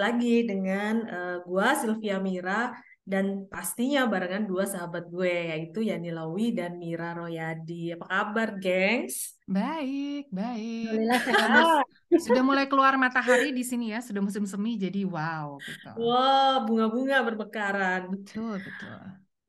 lagi dengan uh, gua Sylvia Mira dan pastinya barengan dua sahabat gue yaitu Yani Lawi dan Mira Royadi. Apa kabar, gengs? Baik, baik. Alhamdulillah sehat. Sudah mulai keluar matahari di sini ya, sudah musim semi jadi wow gitu. Wow, bunga-bunga bermekaran. Betul, betul.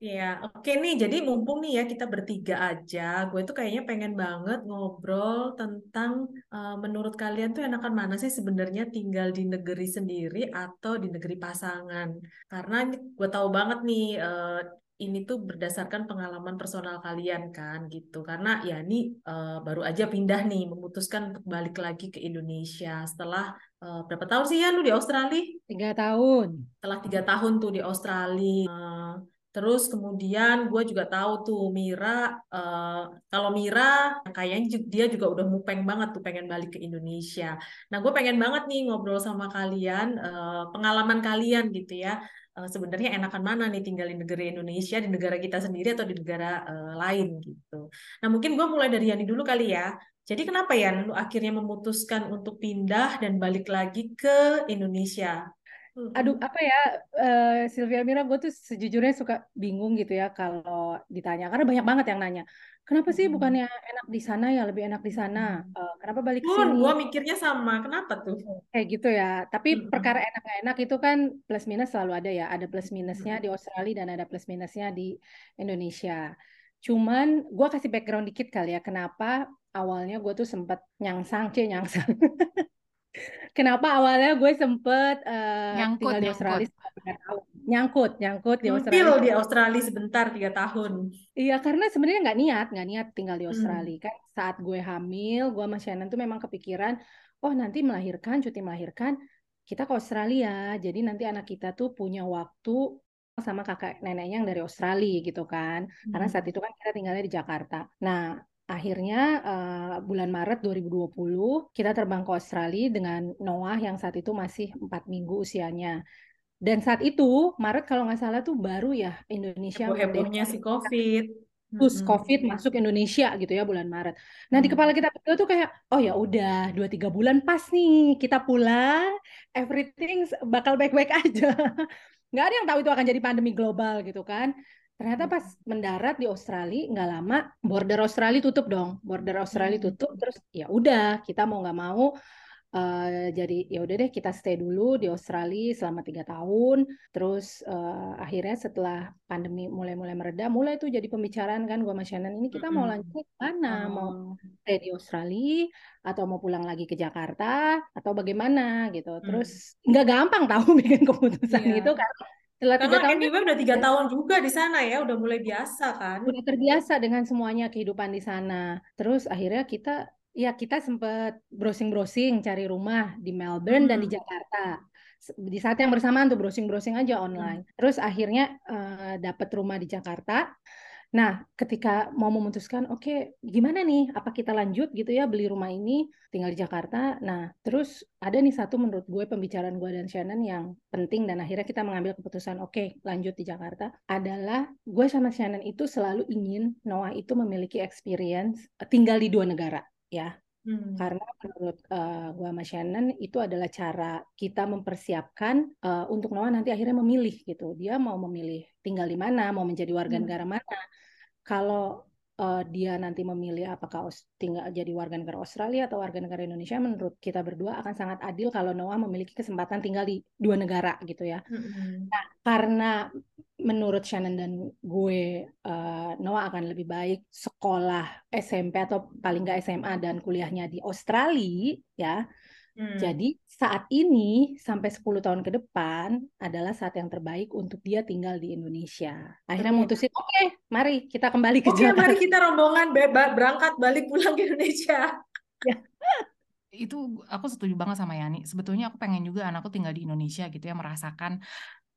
Ya, oke nih. Jadi mumpung nih ya kita bertiga aja, gue tuh kayaknya pengen banget ngobrol tentang uh, menurut kalian tuh enakan mana sih sebenarnya tinggal di negeri sendiri atau di negeri pasangan? Karena gue tahu banget nih uh, ini tuh berdasarkan pengalaman personal kalian kan gitu. Karena ya ini uh, baru aja pindah nih, memutuskan untuk balik lagi ke Indonesia setelah uh, berapa tahun sih ya lu di Australia? Tiga tahun. Setelah tiga tahun tuh di Australia. Uh, Terus kemudian gue juga tahu tuh Mira, uh, kalau Mira kayaknya dia juga udah mupeng banget tuh pengen balik ke Indonesia. Nah gue pengen banget nih ngobrol sama kalian, uh, pengalaman kalian gitu ya. Uh, sebenarnya enakan mana nih tinggal di negara Indonesia, di negara kita sendiri atau di negara uh, lain gitu. Nah mungkin gue mulai dari Yani dulu kali ya. Jadi kenapa ya lu akhirnya memutuskan untuk pindah dan balik lagi ke Indonesia? Aduh, apa ya, uh, Sylvia Mira, gue tuh sejujurnya suka bingung gitu ya kalau ditanya, karena banyak banget yang nanya, kenapa sih bukannya enak di sana ya, lebih enak di sana, uh, kenapa balik ke sini? gue mikirnya sama, kenapa tuh? Kayak gitu ya, tapi perkara enak gak enak itu kan plus minus selalu ada ya, ada plus minusnya di Australia dan ada plus minusnya di Indonesia. Cuman gue kasih background dikit kali ya, kenapa awalnya gue tuh sempat nyangsang, cie nyangsang. Kenapa awalnya gue sempet uh, nyangkut, tinggal di Australia tiga tahun. Nyangkut, nyangkut di Australia. di Australia sebentar tiga tahun. Iya, karena sebenarnya nggak niat, nggak niat tinggal di Australia. Hmm. Kan saat gue hamil, gue sama Shannon tuh memang kepikiran, oh nanti melahirkan, cuti melahirkan, kita ke Australia. Jadi nanti anak kita tuh punya waktu sama kakak neneknya yang dari Australia gitu kan. Hmm. Karena saat itu kan kita tinggalnya di Jakarta. Nah, akhirnya uh, bulan Maret 2020 kita terbang ke Australia dengan Noah yang saat itu masih empat minggu usianya. Dan saat itu Maret kalau nggak salah tuh baru ya Indonesia hebohnya si COVID. Terus COVID masuk Indonesia gitu ya bulan Maret. Nah di kepala kita berdua tuh kayak oh ya udah dua tiga bulan pas nih kita pulang, everything bakal baik-baik aja. Nggak ada yang tahu itu akan jadi pandemi global gitu kan. Ternyata pas mendarat di Australia nggak lama border Australia tutup dong. Border Australia tutup terus ya udah kita mau nggak mau uh, jadi ya udah deh kita stay dulu di Australia selama tiga tahun. Terus uh, akhirnya setelah pandemi mulai-mulai mereda, mulai tuh jadi pembicaraan kan gua sama Shannon ini kita mau lanjut mana? Oh. Mau stay di Australia atau mau pulang lagi ke Jakarta atau bagaimana gitu. Terus nggak hmm. gampang tahu bikin keputusan yeah. itu karena setelah tiga tahun anyway udah tiga tahun juga di sana ya, udah mulai biasa kan? Udah terbiasa dengan semuanya kehidupan di sana. Terus akhirnya kita ya kita sempat browsing-browsing cari rumah di Melbourne hmm. dan di. Jakarta di saat yang bersamaan tuh browsing-browsing aja online. Hmm. Terus akhirnya uh, dapat rumah di Jakarta. Nah, ketika mau memutuskan, oke, okay, gimana nih? Apa kita lanjut gitu ya beli rumah ini, tinggal di Jakarta? Nah, terus ada nih satu menurut gue pembicaraan gue dan Shannon yang penting dan akhirnya kita mengambil keputusan, oke, okay, lanjut di Jakarta. Adalah gue sama Shannon itu selalu ingin Noah itu memiliki experience eh, tinggal di dua negara, ya. Hmm. Karena menurut uh, gue sama Shannon itu adalah cara kita mempersiapkan uh, untuk Noah nanti akhirnya memilih gitu. Dia mau memilih tinggal di mana, mau menjadi warga hmm. negara mana kalau uh, dia nanti memilih apakah tinggal jadi warga negara Australia atau warga negara Indonesia, menurut kita berdua akan sangat adil kalau Noah memiliki kesempatan tinggal di dua negara gitu ya. Mm-hmm. Nah, karena menurut Shannon dan gue, uh, Noah akan lebih baik sekolah SMP atau paling nggak SMA dan kuliahnya di Australia ya Hmm. Jadi saat ini sampai 10 tahun ke depan adalah saat yang terbaik untuk dia tinggal di Indonesia. Akhirnya mutusin, oke, okay, mari kita kembali ke okay, Jakarta. mari kita rombongan berangkat balik pulang ke Indonesia. ya. Itu aku setuju banget sama Yani. Sebetulnya aku pengen juga anakku tinggal di Indonesia gitu ya, merasakan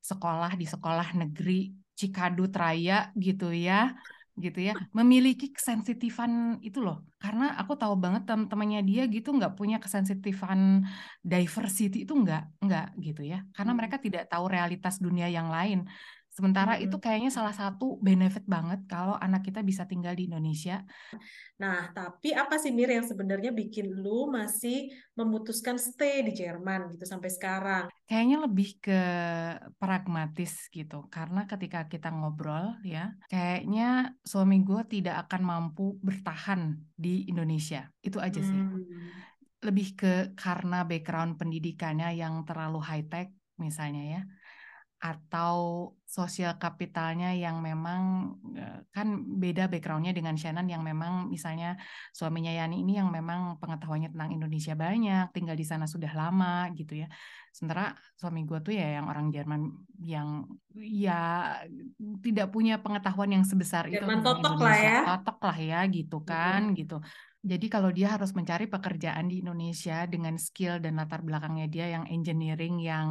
sekolah di sekolah negeri Cikadut Raya gitu ya gitu ya memiliki kesensitifan itu loh. Karena aku tahu banget teman-temannya dia gitu nggak punya kesensitifan diversity itu nggak nggak gitu ya. Karena hmm. mereka tidak tahu realitas dunia yang lain Sementara itu Hmm. kayaknya salah satu benefit banget kalau anak kita bisa tinggal di Indonesia. Nah, tapi apa sih Mir yang sebenarnya bikin lu masih memutuskan stay di Jerman gitu sampai sekarang? Kayaknya lebih ke pragmatis gitu. Karena ketika kita ngobrol ya, kayaknya suami gue tidak akan mampu bertahan di Indonesia. Itu aja sih. Hmm. Lebih ke karena background pendidikannya yang terlalu high tech misalnya ya. Atau sosial kapitalnya yang memang eh, kan beda backgroundnya dengan Shannon yang memang misalnya suaminya Yani ini yang memang pengetahuannya tentang Indonesia banyak, tinggal di sana sudah lama gitu ya. Sementara suami gue tuh ya yang orang Jerman yang ya tidak punya pengetahuan yang sebesar itu Jerman tentang totok lah ya. Totok lah ya gitu kan gitu. Jadi kalau dia harus mencari pekerjaan di Indonesia dengan skill dan latar belakangnya dia yang engineering yang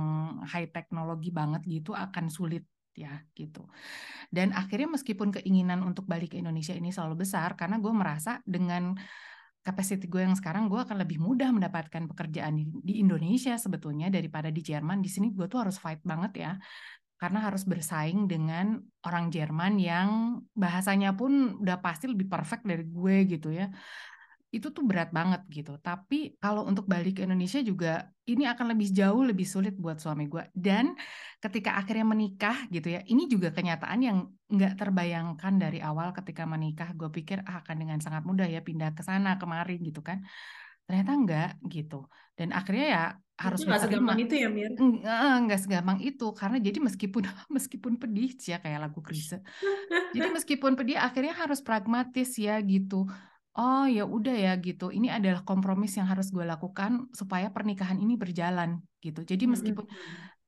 high teknologi banget gitu akan sulit ya gitu. Dan akhirnya meskipun keinginan untuk balik ke Indonesia ini selalu besar karena gue merasa dengan capacity gue yang sekarang gue akan lebih mudah mendapatkan pekerjaan di, di Indonesia sebetulnya daripada di Jerman. Di sini gue tuh harus fight banget ya karena harus bersaing dengan orang Jerman yang bahasanya pun udah pasti lebih perfect dari gue gitu ya itu tuh berat banget gitu. Tapi kalau untuk balik ke Indonesia juga ini akan lebih jauh lebih sulit buat suami gue. Dan ketika akhirnya menikah gitu ya, ini juga kenyataan yang nggak terbayangkan dari awal ketika menikah. Gue pikir ah, akan dengan sangat mudah ya pindah ke sana kemari gitu kan. Ternyata enggak gitu. Dan akhirnya ya harus nggak segampang itu ya Mir. Enggak segampang itu karena jadi meskipun meskipun pedih sih ya kayak lagu Krisye. Jadi meskipun pedih akhirnya harus pragmatis ya gitu. Oh ya udah ya gitu. Ini adalah kompromis yang harus gue lakukan supaya pernikahan ini berjalan gitu. Jadi meskipun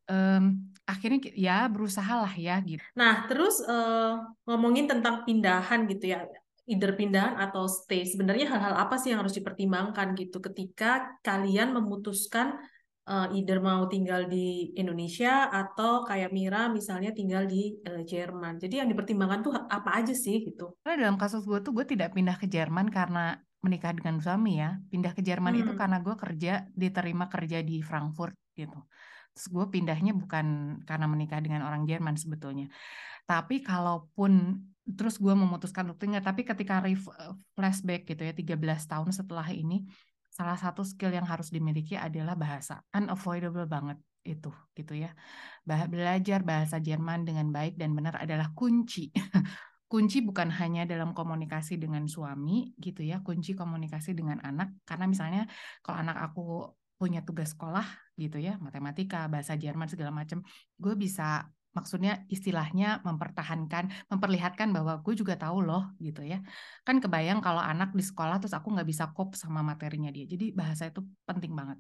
em, akhirnya ki- ya berusaha lah ya gitu. Nah, terus eh, ngomongin tentang pindahan gitu ya, either pindahan atau stay. Sebenarnya hal-hal apa sih yang harus dipertimbangkan gitu ketika kalian memutuskan eh, either mau tinggal di Indonesia atau kayak Mira misalnya tinggal di eh, Jerman. Jadi yang dipertimbangkan tuh apa aja sih gitu? Karena dalam kasus gue tuh gue tidak pindah ke Jerman karena menikah dengan suami ya. Pindah ke Jerman itu Hmm. karena gue kerja diterima kerja di Frankfurt gitu. Terus gue pindahnya bukan karena menikah dengan orang Jerman sebetulnya. Tapi kalaupun terus gue memutuskan untuk tinggal, tapi ketika ref- flashback gitu ya 13 tahun setelah ini, salah satu skill yang harus dimiliki adalah bahasa. Unavoidable banget itu gitu ya. Belajar bahasa Jerman dengan baik dan benar adalah kunci. kunci bukan hanya dalam komunikasi dengan suami gitu ya, kunci komunikasi dengan anak. Karena misalnya kalau anak aku punya tugas sekolah gitu ya, matematika, bahasa Jerman segala macam, gue bisa maksudnya istilahnya mempertahankan, memperlihatkan bahwa gue juga tahu loh gitu ya. Kan kebayang kalau anak di sekolah terus aku nggak bisa cope sama materinya dia. Jadi bahasa itu penting banget.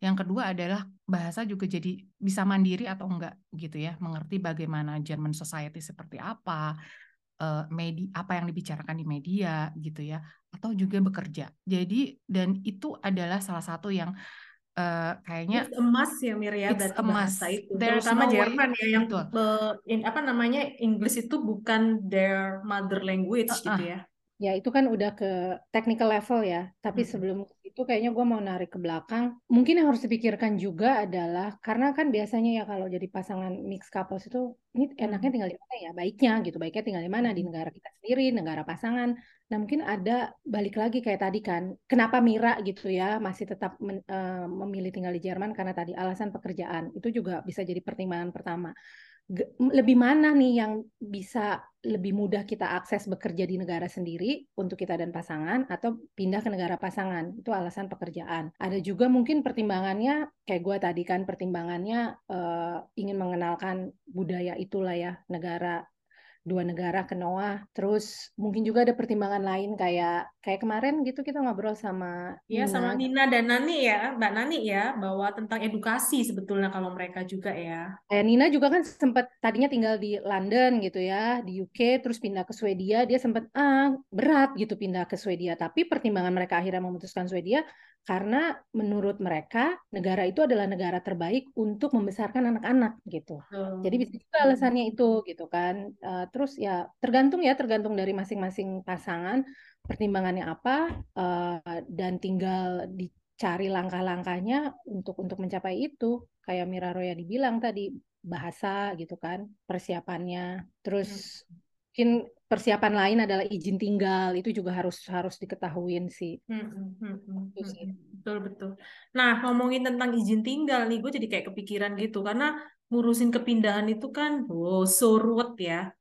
Yang kedua adalah bahasa juga jadi bisa mandiri atau enggak gitu ya, mengerti bagaimana German society seperti apa, eh, media apa yang dibicarakan di media gitu ya, atau juga bekerja. Jadi dan itu adalah salah satu yang eh, kayaknya It's must ya Mir ya it's bahasa itu. There's Terutama no way Jerman ya yang betul. be- in- apa namanya Inggris itu bukan their mother language Uh-uh. gitu ya. Ya, itu kan udah ke technical level ya. Tapi Mm-mm. sebelum itu kayaknya gue mau narik ke belakang. Mungkin yang harus dipikirkan juga adalah karena kan biasanya ya kalau jadi pasangan mixed couples itu ini enaknya Hmm. tinggal di mana ya? Baiknya gitu. Baiknya tinggal di mana? Di Hmm. negara kita sendiri, negara pasangan. Nah, mungkin ada balik lagi kayak tadi kan. Kenapa Mira gitu ya masih tetap men- eh, memilih tinggal di Jerman karena tadi alasan pekerjaan. Itu juga bisa jadi pertimbangan pertama lebih mana nih yang bisa lebih mudah kita akses bekerja di negara sendiri untuk kita dan pasangan atau pindah ke negara pasangan? Itu alasan pekerjaan. Ada juga mungkin pertimbangannya kayak gue tadi kan pertimbangannya eh, ingin mengenalkan budaya itulah ya negara dua negara ke Noah terus mungkin juga ada pertimbangan lain kayak kayak kemarin gitu kita ngobrol sama Ya sama Nina Nina dan Nani ya, Mbak Nani ya, bahwa tentang edukasi sebetulnya kalau mereka juga ya. Kayak Nina juga kan sempat tadinya tinggal di London gitu ya, di UK, terus pindah ke Swedia. Dia sempat ah berat gitu pindah ke Swedia. Tapi pertimbangan mereka akhirnya memutuskan Swedia karena menurut mereka negara itu adalah negara terbaik untuk membesarkan anak-anak gitu. Jadi bisa juga Hmm. alasannya itu gitu kan. Eh, terus ya tergantung ya, tergantung dari masing-masing pasangan pertimbangannya apa eh, dan tinggal dicari langkah-langkahnya untuk untuk mencapai itu. Kayak Mira Roya dibilang tadi, bahasa gitu kan persiapannya. Terus Hmm. mungkin persiapan lain adalah izin tinggal itu juga harus harus diketahuin sih. Hmm, hmm, hmm, hmm, Itu hmm, hmm. Betul, betul. Nah, ngomongin tentang izin tinggal nih, gue jadi kayak kepikiran gitu. Karena ngurusin kepindahan itu kan, wow, so ruwet ya.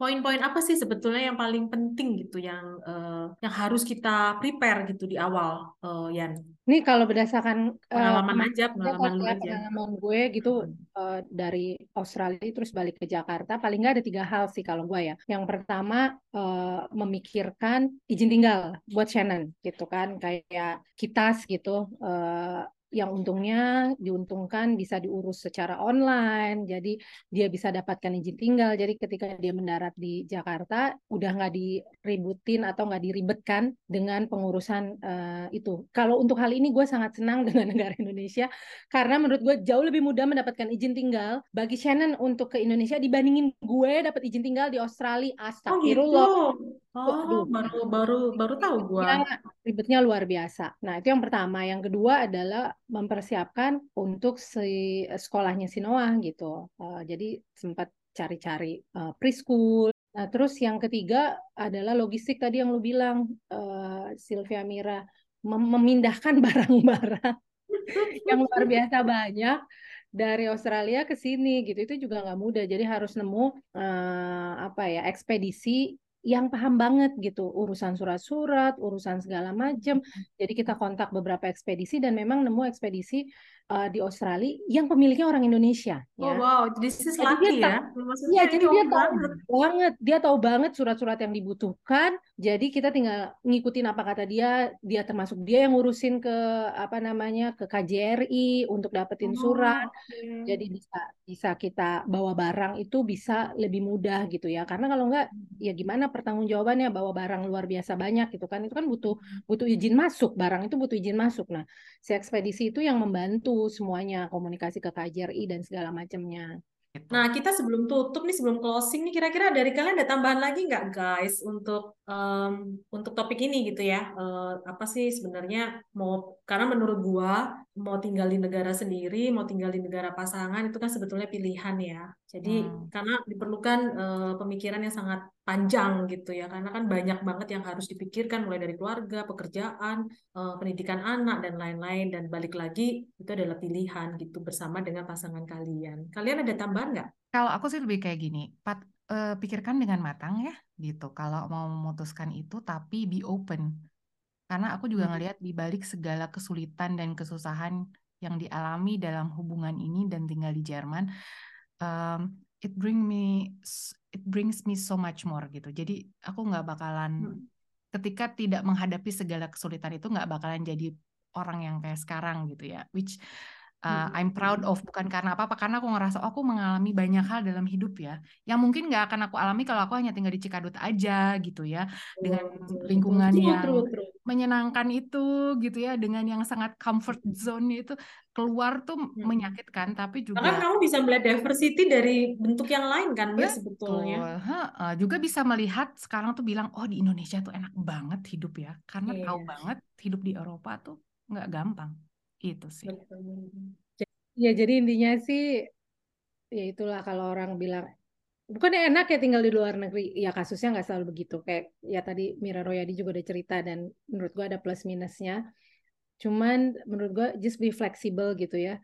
Poin-poin apa sih sebetulnya yang paling penting gitu, yang eh, yang harus kita prepare gitu di awal, eh, Yan? Ini kalau berdasarkan eh, Pengalaman pengalaman aja, pengalaman ya, aja. pengalaman gue gitu Hmm. eh, dari Australia terus balik ke Jakarta, paling nggak ada tiga hal sih kalau gue ya. Yang pertama eh, memikirkan izin tinggal buat Shannon gitu kan, kayak kitas gitu. eh, yang untungnya diuntungkan bisa diurus secara online, jadi dia bisa dapatkan izin tinggal. Jadi ketika dia mendarat di Jakarta, udah nggak diributin atau nggak diribetkan dengan pengurusan eh, itu. Kalau untuk hal ini gue sangat senang dengan negara Indonesia karena menurut gue jauh lebih mudah mendapatkan izin tinggal bagi Shannon untuk ke Indonesia dibandingin gue dapat izin tinggal di Australia. Oh gitu. Oh, Aduh, baru baru baru tahu gua. ribetnya, ribetnya luar biasa. Nah, itu yang pertama. Yang kedua adalah mempersiapkan untuk si sekolahnya si Noah gitu. Eh, jadi sempat cari-cari eh, preschool. Nah, terus yang ketiga adalah logistik tadi yang lu bilang, eh, Sylvia Mira, mem- memindahkan barang-barang yang luar biasa banyak dari Australia ke sini gitu itu juga nggak mudah jadi harus nemu eh, apa ya ekspedisi yang paham banget gitu. Urusan surat-surat urusan segala macam jadi kita kontak beberapa ekspedisi dan memang nemu ekspedisi eh, di Australia yang pemiliknya orang Indonesia Oh ya wow, this is jadi dia lucky tahu ya. Iya, jadi dia tahu banget. banget, dia tahu banget surat-surat yang dibutuhkan. Jadi kita tinggal ngikutin apa kata dia. Dia termasuk dia yang ngurusin ke apa namanya ke KJRI untuk dapetin Oh, surat. oke. Jadi bisa bisa kita bawa barang itu bisa lebih mudah gitu ya. Karena kalau enggak ya gimana pertanggungjawabannya bawa barang luar biasa banyak gitu kan. Itu kan butuh butuh izin masuk, barang itu butuh izin masuk. Nah, si ekspedisi itu yang membantu semuanya komunikasi ke KJRI dan segala macamnya. gitu. Nah, kita sebelum tutup nih, sebelum closing nih, kira-kira dari kalian ada tambahan lagi nggak, guys, untuk em, untuk topik ini gitu ya? Eh, apa sih sebenarnya mau? Karena menurut gua mau tinggal di negara sendiri, mau tinggal di negara pasangan itu kan sebetulnya pilihan ya. Jadi Hmm. karena diperlukan eh, pemikiran yang sangat panjang gitu ya, karena kan banyak banget yang harus dipikirkan mulai dari keluarga, pekerjaan, eh, pendidikan anak dan lain-lain. Dan balik lagi itu adalah pilihan gitu bersama dengan pasangan kalian. Kalian ada tambahan nggak? Kalau aku sih lebih kayak gini, Pat, eh, pikirkan dengan matang ya, gitu. Kalau mau memutuskan itu, tapi be open. Karena aku juga Hmm. ngelihat di balik segala kesulitan dan kesusahan yang dialami dalam hubungan ini dan tinggal di Jerman, um, it bring me, it brings me so much more gitu. Jadi aku nggak bakalan, Hmm. ketika tidak menghadapi segala kesulitan itu nggak bakalan jadi orang yang kayak sekarang gitu ya. Which uh. I'm proud of bukan karena apa-apa karena aku ngerasa oh, aku mengalami banyak hal dalam hidup ya yang mungkin nggak akan aku alami kalau aku hanya tinggal di Cikadut aja gitu ya dengan betul. lingkungan True, yang true, true. menyenangkan itu gitu ya dengan yang sangat comfort zone itu keluar tuh Hmm. menyakitkan tapi Bahkan juga kamu bisa melihat diversity dari bentuk yang lain kan, Mir, sebetulnya. betul heeh. juga bisa melihat sekarang tuh bilang oh di Indonesia tuh enak banget hidup ya karena tahu Iya, banget hidup di Eropa tuh nggak gampang itu sih. Ya, jadi intinya sih ya itulah kalau orang bilang bukannya enak ya tinggal di luar negeri. Ya kasusnya nggak selalu begitu. Kayak ya tadi Mira Royadi juga udah cerita dan menurut gua ada plus minusnya. Cuman menurut gua just be flexible gitu ya.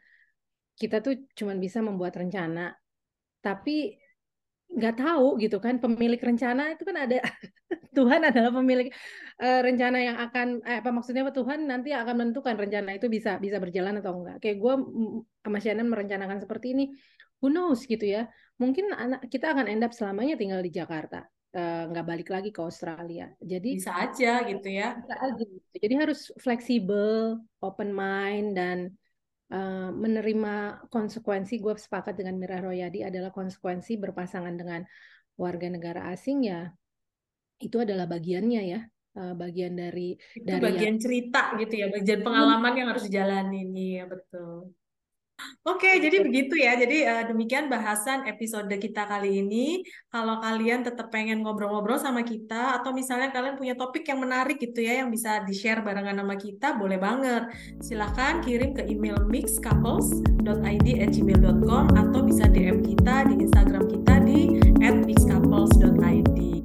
Kita tuh cuman bisa membuat rencana. Tapi nggak tahu gitu kan pemilik rencana itu kan ada Tuhan adalah pemilik eh, rencana yang akan eh, apa maksudnya apa? Tuhan nanti akan menentukan rencana itu bisa bisa berjalan atau enggak kayak gue sama Shannon merencanakan seperti ini. Who knows gitu ya. Mungkin anak kita akan end up selamanya tinggal di Jakarta. Eh, nggak balik lagi ke Australia. Jadi Bisa aja gitu ya. bisa aja gitu. jadi harus fleksibel open mind dan eh, menerima konsekuensi gue sepakat dengan Mira Royadi adalah konsekuensi berpasangan dengan warga negara asing ya itu adalah bagiannya ya eh, bagian dari Itu dari yang bagian cerita gitu ya, bagian pengalaman yang harus dijalanin. Iya, betul. Oke, jadi begitu ya. Jadi uh, demikian bahasan episode kita kali ini. Kalau kalian tetap pengen ngobrol-ngobrol sama kita, atau misalnya kalian punya topik yang menarik gitu ya, yang bisa di-share barengan sama kita, boleh banget. Silahkan kirim ke email mixcouples.id@gmail.com atau bisa DM kita di Instagram kita di @mixcouples.id.